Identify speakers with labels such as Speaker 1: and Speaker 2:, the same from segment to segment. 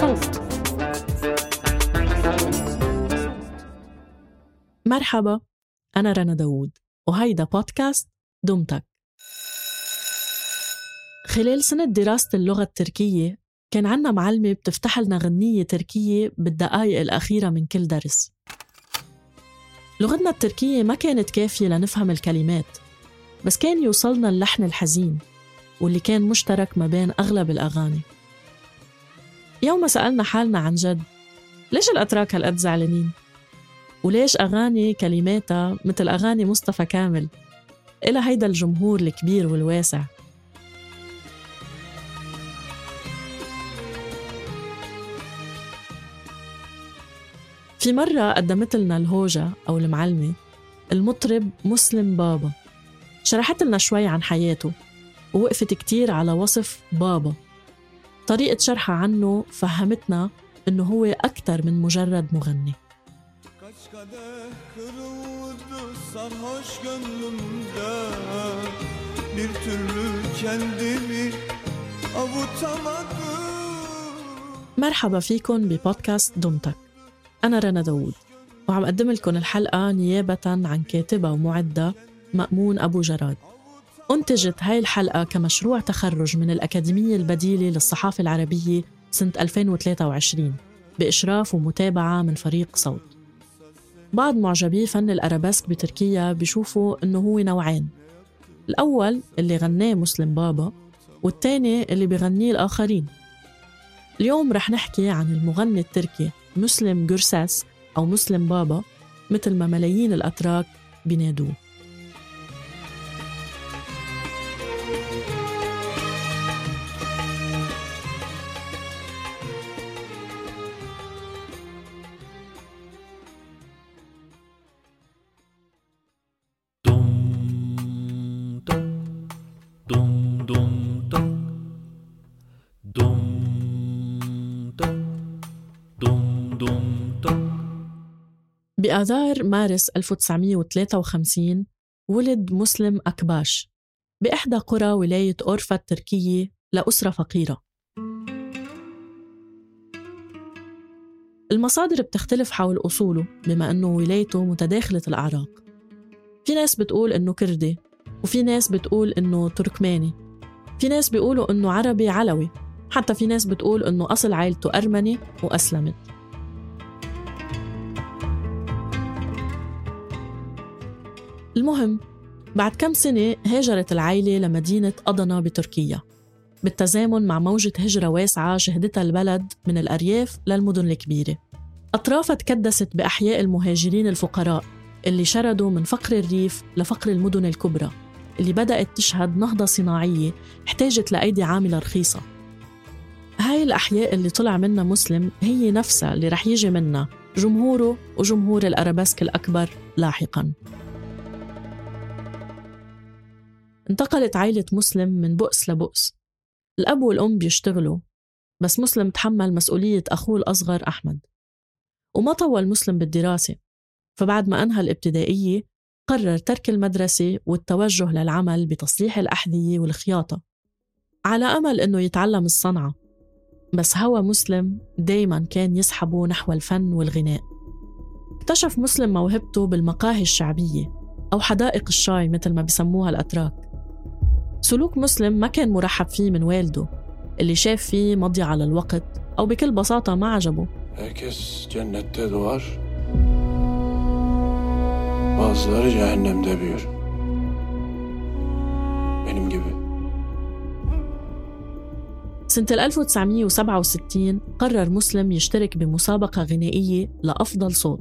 Speaker 1: صوت مرحبا أنا رنا داوود وهيدا بودكاست دمتك. خلال سنة دراسة اللغة التركية كان عنا معلمة بتفتح لنا غنية تركية بالدقايق الأخيرة من كل درس. لغتنا التركية ما كانت كافية لنفهم الكلمات بس كان يوصلنا اللحن الحزين واللي كان مشترك ما بين أغلب الأغاني. يوم سألنا حالنا عن جد ليش الأتراك هالقد زعلانين؟ وليش أغاني كلماتها مثل أغاني مصطفى كامل إلى هيدا الجمهور الكبير والواسع؟ في مرة قدمت لنا الهوجة أو المعلمة المطرب مسلم بابا. شرحت لنا شوي عن حياته ووقفت كتير على وصف بابا. طريقة شرحها عنه فهمتنا إنه هو أكثر من مجرد مغني. مرحبا فيكن ببودكاست دمتك. أنا رنا داوود وعم أقدم لكم الحلقة نيابة عن كاتبة ومعدة مأمون أبو جراد. أنتجت هاي الحلقة كمشروع تخرج من الأكاديمية البديلة للصحافة العربية سنة 2023 بإشراف ومتابعة من فريق صوت. بعض معجبي فن الأرابيسك بتركيا بيشوفوا إنه هو نوعين. الأول اللي غناه مسلم بابا والتاني اللي بغنيه الآخرين. اليوم رح نحكي عن المغني التركي مسلم جرساس أو مسلم بابا مثل ما ملايين الأتراك بينادوه. بآذار مارس 1953 ولد مسلم أكباش. بإحدى قرى ولاية أورفا التركية لأسرة فقيرة. المصادر بتختلف حول أصوله بما أنه ولايته متداخلة الأعراق. في ناس بتقول أنه كردي وفي ناس بتقول أنه تركماني. في ناس بيقولوا أنه عربي علوي حتى في ناس بتقول أنه أصل عائلته أرمني وأسلمت. المهم بعد كم سنة هاجرت العائلة لمدينة أضنا بتركيا. بالتزامن مع موجة هجرة واسعة شهدتها البلد من الأرياف للمدن الكبيرة. أطرافها تكدست بأحياء المهاجرين الفقراء اللي شردوا من فقر الريف لفقر المدن الكبرى اللي بدأت تشهد نهضة صناعية احتاجت لأيدي عاملة رخيصة. هاي الأحياء اللي طلع منها مسلم هي نفسها اللي رح يجي منها جمهوره وجمهور الأرابيسك الأكبر لاحقاً. انتقلت عائلة مسلم من بؤس لبؤس. الأب والأم بيشتغلوا بس مسلم تحمل مسؤولية أخوه الأصغر أحمد. وما طول مسلم بالدراسة فبعد ما أنهى الابتدائية قرر ترك المدرسة والتوجه للعمل بتصليح الأحذية والخياطة على أمل أنه يتعلم الصنعة. بس هوى مسلم دايما كان يسحبه نحو الفن والغناء. اكتشف مسلم موهبته بالمقاهي الشعبية أو حدائق الشاي مثل ما بسموها الأتراك. سلوك مسلم ما كان مرحب فيه من والده اللي شاف فيه مضيعة للوقت أو بكل بساطة ما عجبه
Speaker 2: Herkes cennette doğar. Bazıları cehennemde büyür. Benim gibi.
Speaker 1: سنة 1967 قرر مسلم يشترك بمسابقة غنائية لأفضل صوت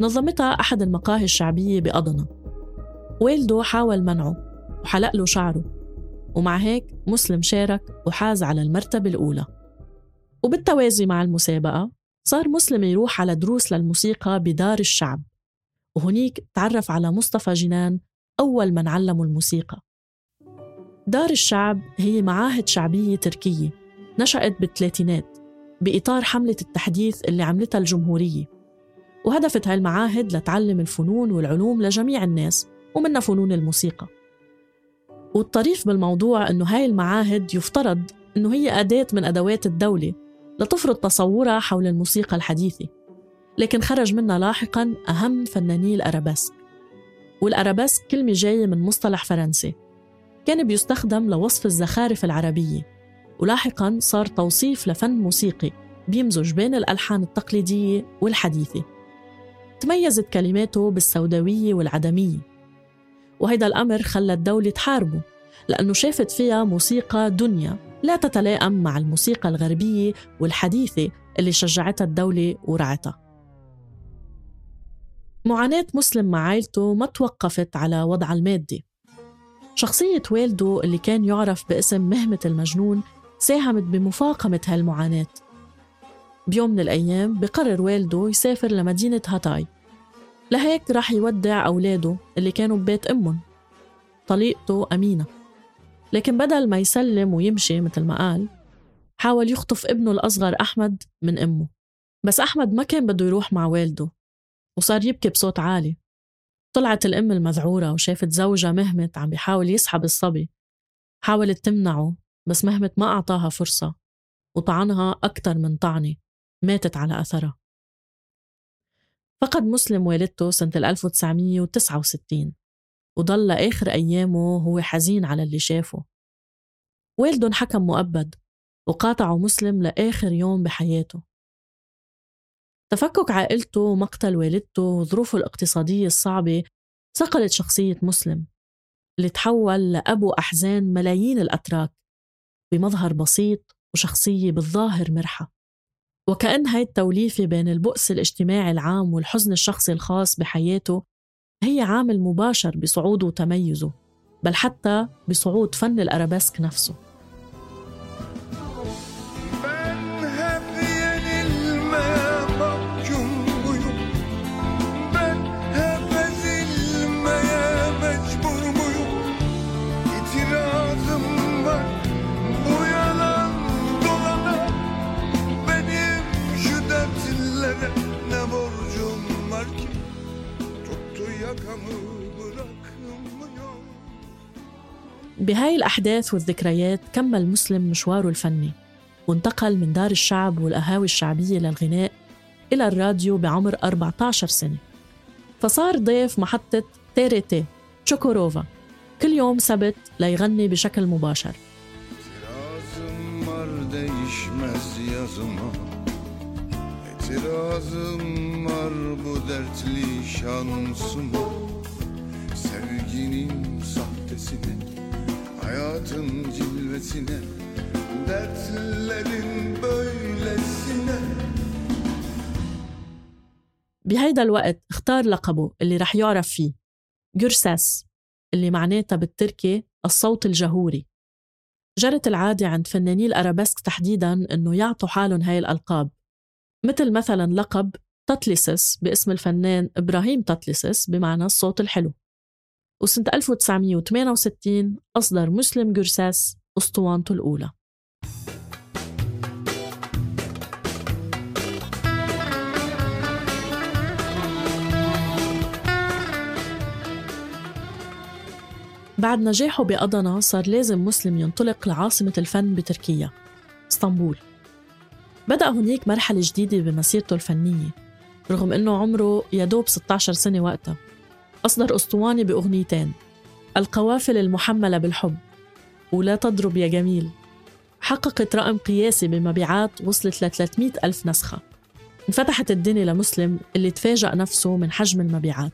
Speaker 1: نظمتها أحد المقاهي الشعبية بأضنا والده حاول منعه وحلق له شعره ومع هيك مسلم شارك وحاز على المرتبة الأولى. وبالتوازي مع المسابقة صار مسلم يروح على دروس للموسيقى بدار الشعب وهنيك تعرف على مصطفى جنان أول من علمه الموسيقى. دار الشعب هي معاهد شعبية تركية نشأت بالثلاثينات بإطار حملة التحديث اللي عملتها الجمهورية وهدفت هاي المعاهد لتعلم الفنون والعلوم لجميع الناس ومنها فنون الموسيقى. والطريف بالموضوع أنه هاي المعاهد يفترض أنه هي أداة من أدوات الدولة لتفرض تصورها حول الموسيقى الحديثة لكن خرج منها لاحقا أهم فناني الأرابيسك. والأرابيسك كلمة جاية من مصطلح فرنسي كان بيستخدم لوصف الزخارف العربية ولاحقا صار توصيف لفن موسيقي بيمزج بين الألحان التقليدية والحديثة. تميزت كلماته بالسوداوية والعدمية. وهيدا الأمر خلى الدولة تحاربه لأنه شافت فيها موسيقى دنيا لا تتلائم مع الموسيقى الغربية والحديثة اللي شجعتها الدولة ورعتها. معاناة مسلم مع عائلته ما توقفت على وضع المادي شخصية والده اللي كان يعرف باسم مهمة المجنون ساهمت بمفاقمة هالمعاناة. بيوم من الأيام بقرر والده يسافر لمدينة هاتاي. لهيك راح يودع أولاده اللي كانوا ببيت أمهم طليقته أمينة. لكن بدل ما يسلم ويمشي مثل ما قال حاول يخطف ابنه الأصغر أحمد من أمه. بس أحمد ما كان بده يروح مع والده وصار يبكي بصوت عالي. طلعت الأم المذعورة وشافت زوجها مهمت عم بيحاول يسحب الصبي. حاولت تمنعه بس مهمت ما أعطاها فرصة وطعنها أكثر من طعنة ماتت على أثرها. فقد مسلم والدته سنة 1969 وضل لآخر أيامه هو حزين على اللي شافه. والده انحكم مؤبد وقاطعه مسلم لآخر يوم بحياته. تفكك عائلته ومقتل والدته وظروفه الاقتصادية الصعبة صقلت شخصية مسلم اللي تحول لأبو أحزان ملايين الأتراك بمظهر بسيط وشخصية بالظاهر مرحة. وكأن هاي التوليفة بين البؤس الاجتماعي العام والحزن الشخصي الخاص بحياته هي عامل مباشر بصعوده وتميزه بل حتى بصعود فن الأرابيسك نفسه. بهاي الأحداث والذكريات كمل مسلم مشواره الفني وانتقل من دار الشعب والقهاوي الشعبية للغناء إلى الراديو بعمر 14 سنة. فصار ضيف محطة تيري تي تشوكوروفا كل يوم سبت ليغني بشكل مباشر.
Speaker 3: Sevginin sahtesine Hayatın cilvesine Dertlerin böylesine.
Speaker 1: بهيدا الوقت اختار لقبه اللي رح يعرف فيه. جرساس اللي معناتها بالتركي الصوت الجهوري. جرت العادة عند فناني الأرابيسك تحديداً أنه يعطوا حالهم هاي الألقاب. مثل مثلا لقب تطلسس باسم الفنان إبراهيم تطلسس بمعنى الصوت الحلو. وسنة 1968 أصدر مسلم جرساس أسطوانته الأولى. بعد نجاحه بأضنا صار لازم مسلم ينطلق لعاصمة الفن بتركيا اسطنبول. بدأ هناك مرحلة جديدة بمسيرته الفنية رغم أنه عمره يدوب 16 سنة وقتها. أصدر أسطوانة بأغنيتين. القوافل المحملة بالحب. ولا تضرب يا جميل. حققت رقم قياسي بمبيعات وصلت ل 300 ألف نسخة. انفتحت الدنيا لمسلم اللي تفاجأ نفسه من حجم المبيعات.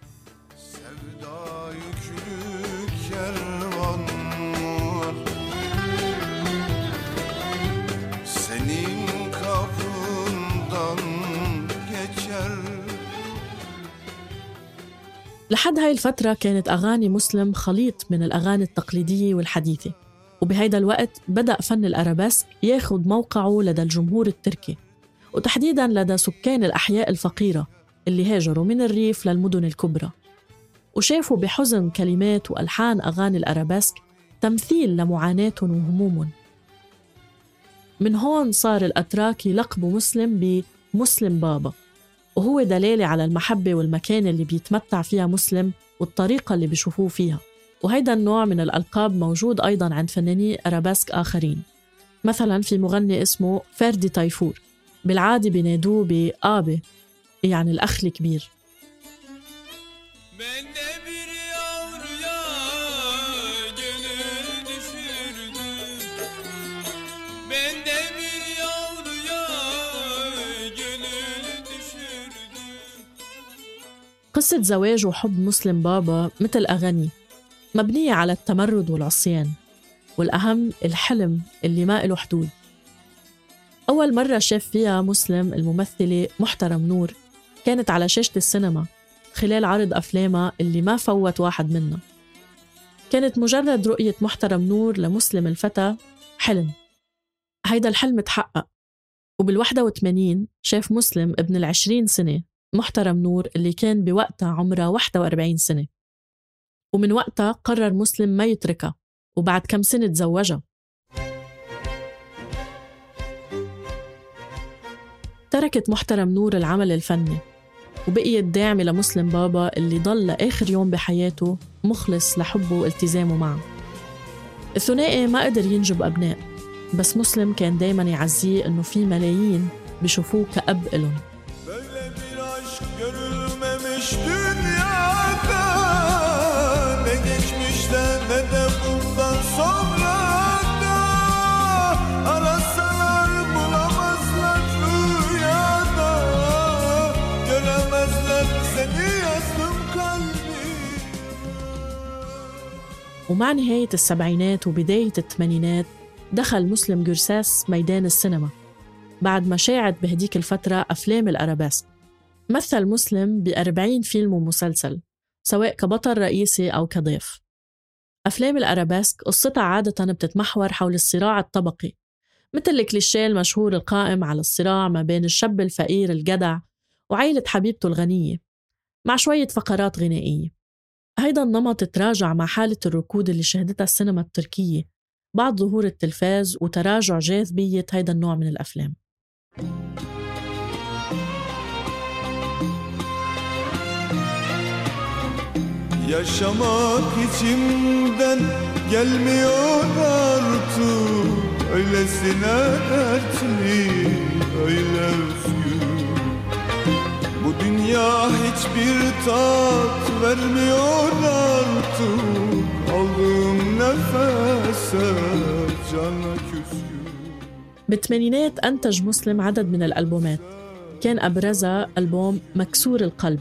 Speaker 1: لحد هاي الفترة كانت أغاني مسلم خليط من الأغاني التقليدية والحديثة. وبهيدا الوقت بدأ فن الأرابيسك ياخد موقعه لدى الجمهور التركي وتحديدا لدى سكان الأحياء الفقيرة اللي هاجروا من الريف للمدن الكبرى. وشافوا بحزن كلمات وألحان أغاني الأرابيسك تمثيل لمعاناتهم وهمومهم من هون صار الأتراك يلقبوا مسلم بمسلم بابا. وهو دلالة على المحبة والمكانة اللي بيتمتع فيها مسلم والطريقة اللي بيشوفوه فيها. وهيدا النوع من الألقاب موجود أيضا عند فناني أرابيسك آخرين. مثلا في مغني اسمه فردي تايفور. بالعادة بينادوه بآبي يعني الأخ الكبير. قصة زواج وحب مسلم بابا مثل أغاني مبنية على التمرد والعصيان والأهم الحلم اللي ما له حدود. أول مرة شاف فيها مسلم الممثلة محترم نور كانت على شاشة السينما خلال عرض أفلامها اللي ما فوت واحد منها كانت مجرد رؤية محترم نور لمسلم الفتى حلم. هيدا الحلم تحقق وبالوحدة وثمانين شاف مسلم ابن العشرين سنة محترم نور اللي كان بوقتها عمرها 41 سنة. ومن وقتها قرر مسلم ما يتركها وبعد كم سنة تزوجها. تركت محترم نور العمل الفني وبقيت داعمة لمسلم بابا اللي ضل لآخر يوم بحياته مخلص لحبه والتزامه معه. الثنائي ما قدر ينجب أبناء بس مسلم كان دايما يعزيه إنه في ملايين بشوفوه كأب إلهم. ومع نهاية السبعينات وبداية الثمانينات دخل مسلم جرساس ميدان السينما بعد ما شاعت بهديك الفترة أفلام الأرابيسك مثل مسلم بأربعين فيلم ومسلسل سواء كبطل رئيسي أو كضيف. أفلام الأرابيسك قصتها عادة بتتمحور حول الصراع الطبقي مثل الكليشيه المشهور القائم على الصراع ما بين الشاب الفقير الجدع وعيلة حبيبته الغنية مع شوية فقرات غنائية. هيدا النمط تراجع مع حالة الركود اللي شهدتها السينما التركية بعد ظهور التلفاز وتراجع جاذبية هيدا النوع من الأفلام.
Speaker 3: Yaşamak içimden gelmiyor artık Öylesine dertli, öyle üzgün Bu dünya hiçbir tat vermiyor artık Aldığım nefese cana küskün
Speaker 1: بالثمانينات أنتج مسلم عدد من الألبومات كان أبرزها ألبوم مكسور القلب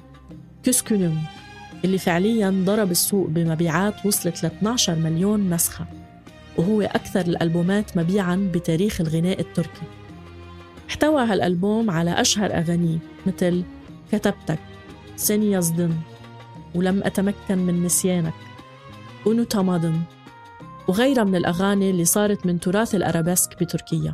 Speaker 1: كسكونوم اللي فعليا ضرب السوق بمبيعات وصلت ل 12 مليون نسخة وهو أكثر الألبومات مبيعا بتاريخ الغناء التركي. احتوى هالألبوم على أشهر أغانيه مثل كتبتك سني يصدم ولم أتمكن من نسيانك ونتماضم وغيرها من الأغاني اللي صارت من تراث الأرابيسك بتركيا.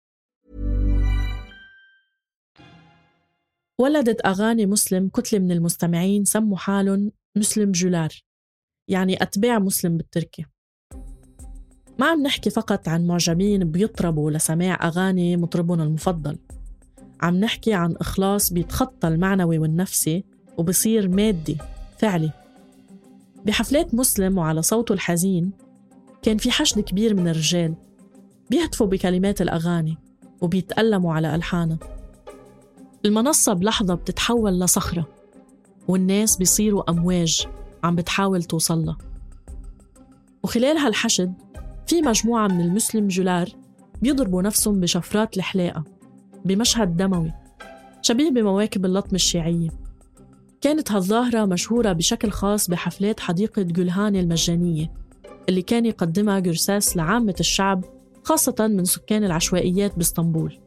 Speaker 1: ولدت أغاني مسلم كتلة من المستمعين سموا حالهم مسلم جولار يعني أتباع مسلم بالتركي. ما عم نحكي فقط عن معجبين بيطربوا لسماع أغاني مطربهم المفضل عم نحكي عن إخلاص بيتخطى المعنوي والنفسي وبصير مادي فعلي. بحفلات مسلم وعلى صوته الحزين كان في حشد كبير من الرجال بيهتفوا بكلمات الأغاني وبيتألموا على ألحانها المنصة بلحظة بتتحول لصخرة والناس بيصيروا أمواج عم بتحاول توصلها وخلال هالحشد في مجموعة من المسلم جولار بيضربوا نفسهم بشفرات الحلاقة بمشهد دموي شبيه بمواكب اللطمة الشيعية. كانت هالظاهرة مشهورة بشكل خاص بحفلات حديقة جولهان المجانية اللي كان يقدمها جرساس لعامة الشعب خاصة من سكان العشوائيات بإسطنبول.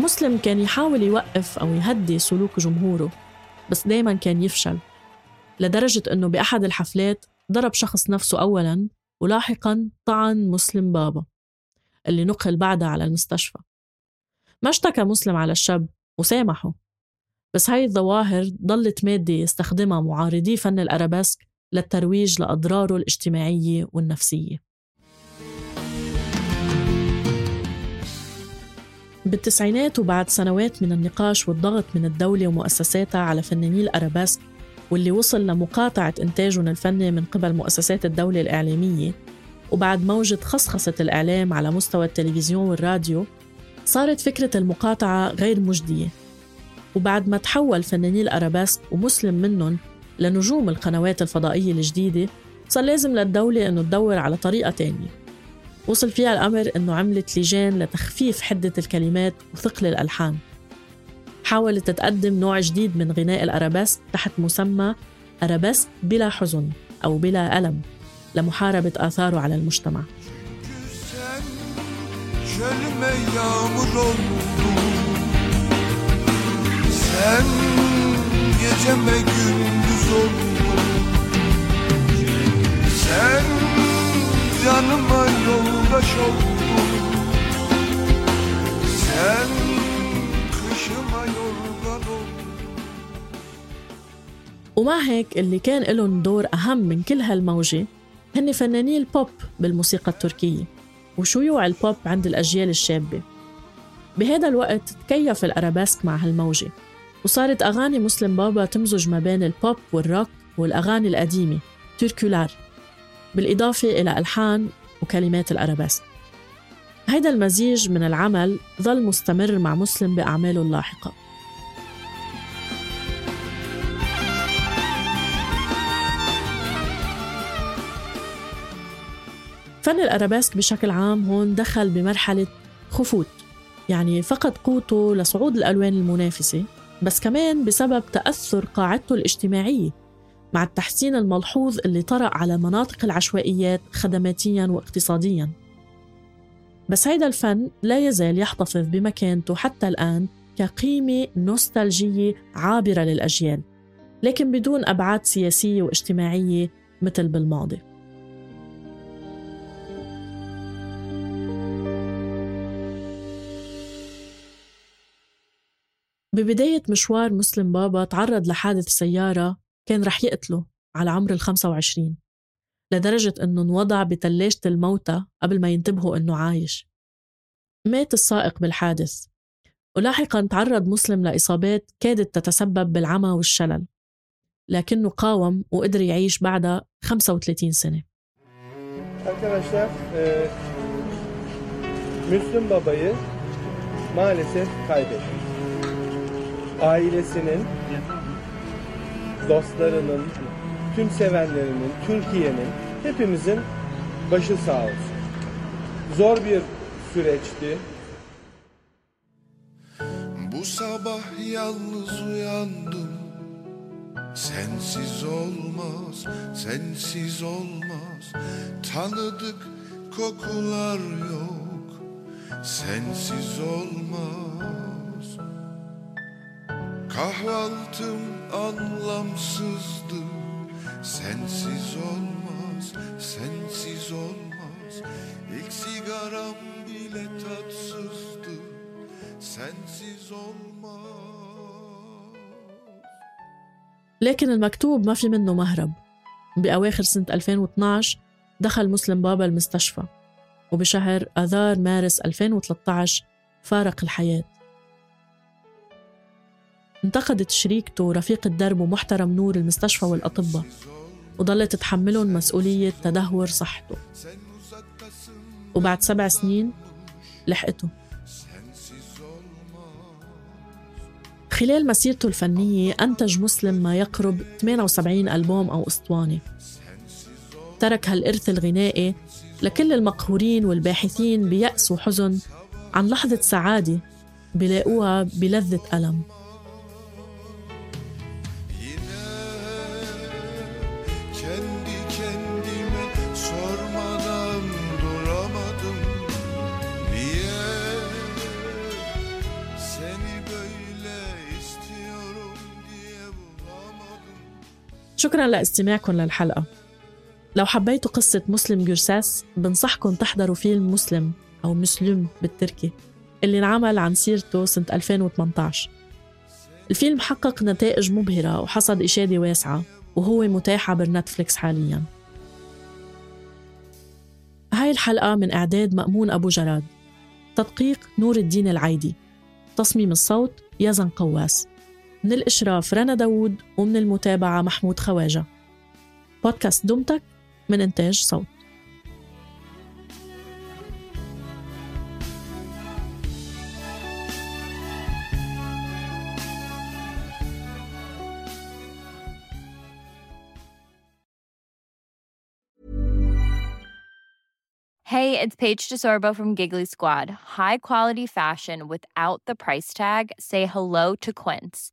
Speaker 1: مسلم كان يحاول يوقف أو يهدي سلوك جمهوره بس دايما كان يفشل لدرجة أنه بأحد الحفلات ضرب شخص نفسه أولا ولاحقا طعن مسلم بابا اللي نقل بعدها على المستشفى. ما اشتكى مسلم على الشاب وسامحه بس هاي الظواهر ضلت مادة يستخدمها معارضي فن الأرابيسك للترويج لأضراره الاجتماعية والنفسية. بالتسعينات وبعد سنوات من النقاش والضغط من الدولة ومؤسساتها على فناني الأرابيسك واللي وصل لمقاطعة إنتاجهم الفني من قبل مؤسسات الدولة الإعلامية وبعد موجة خصخصة الإعلام على مستوى التلفزيون والراديو صارت فكرة المقاطعة غير مجدية. وبعد ما تحول فناني الأرابيسك ومسلم منهم لنجوم القنوات الفضائية الجديدة صار لازم للدولة أنه تدور على طريقة تانية. وصل فيها الأمر أنه عملت لجان لتخفيف حدة الكلمات وثقل الألحان. حاولت تقدم نوع جديد من غناء الأرابيسك تحت مسمى أرابيسك بلا حزن أو بلا ألم لمحاربة آثاره على المجتمع.
Speaker 3: Sen gündüz oldun. Sen canıma yoldaş oldun Sen kışıma yorgan oldun
Speaker 1: ومع هيك اللي كان لهم دور أهم من كل هالموجة؟ هن فناني البوب بالموسيقى التركية. وشيوع البوب عند الأجيال الشابة؟ بهذا الوقت تكيف الأرابيسك مع هالموجة. وصارت أغاني مسلم بابا تمزج ما بين البوب والروك والأغاني القديمة. تركولار بالإضافة إلى ألحان وكلمات الأرابيسك هيدا المزيج من العمل ظل مستمر مع مسلم بأعماله اللاحقة. فن الأرابيسك بشكل عام هون دخل بمرحلة خفوت يعني فقد قوته لصعود الألوان المنافسة بس كمان بسبب تأثر قاعدته الاجتماعية مع التحسين الملحوظ اللي طرأ على مناطق العشوائيات خدماتيا واقتصاديا. بس هيدا الفن لا يزال يحتفظ بمكانته حتى الآن كقيمة نوستالجية عابرة للأجيال لكن بدون أبعاد سياسية واجتماعية مثل بالماضي. ببداية مشوار مسلم بابا تعرض لحادث سيارة كان رح يقتله على عمر ال 25 لدرجة أنه انوضع بتلاجة الموتى قبل ما ينتبهوا أنه عايش. مات السائق بالحادث ولاحقا تعرض مسلم لإصابات كادت تتسبب بالعمى والشلل لكنه قاوم وقدر يعيش بعدها 35 سنة.
Speaker 4: Müslüm Baba'yı maalesef kaybettik. Ailesinin, dostlarının, tüm sevenlerinin, Türkiye'nin, hepimizin başı sağ olsun. Zor bir süreçti.
Speaker 3: Bu sabah yalnız uyandım Sensiz olmaz, sensiz olmaz Tanıdık kokular yok Sensiz olmaz Kahvaltım anlamsızdı Sensiz olmaz, sensiz olmaz İlk sigaram bile tatsızdı Sensiz olmaz
Speaker 1: لكن المكتوب ما في منه مهرب بأواخر سنة 2012 دخل مسلم بابا المستشفى وبشهر أذار مارس 2013 فارق الحياة انتقدت شريكته ورفيق الدرب ومحترم نور المستشفى والأطباء وضلت تحملهم مسؤولية تدهور صحته. وبعد سبع سنين لحقته. خلال مسيرته الفنية أنتج مسلم ما يقرب 78 ألبوم أو أسطوانة. ترك هالإرث الغنائي لكل المقهورين والباحثين بيأس وحزن عن لحظة سعادة بلاقوها بلذة ألم. شكرا لاستماعكم للحلقة. لو حبيتوا قصة مسلم جرساس بنصحكم تحضروا فيلم مسلم أو مسلم بالتركي اللي انعمل عن سيرته سنة 2018 الفيلم حقق نتائج مبهرة وحصد إشادة واسعة وهو متاح عبر نتفليكس حاليا. هاي الحلقة من إعداد مأمون أبو جراد. تدقيق نور الدين العيدي. تصميم الصوت يزن قواس. من الإشراف رنا داوود ومن المتابعة محمود خواجة بودكاست دمتك من إنتاج صوت
Speaker 5: Hey, it's Paige DeSorbo from Giggly Squad. High quality fashion without the price tag. Say hello to Quince.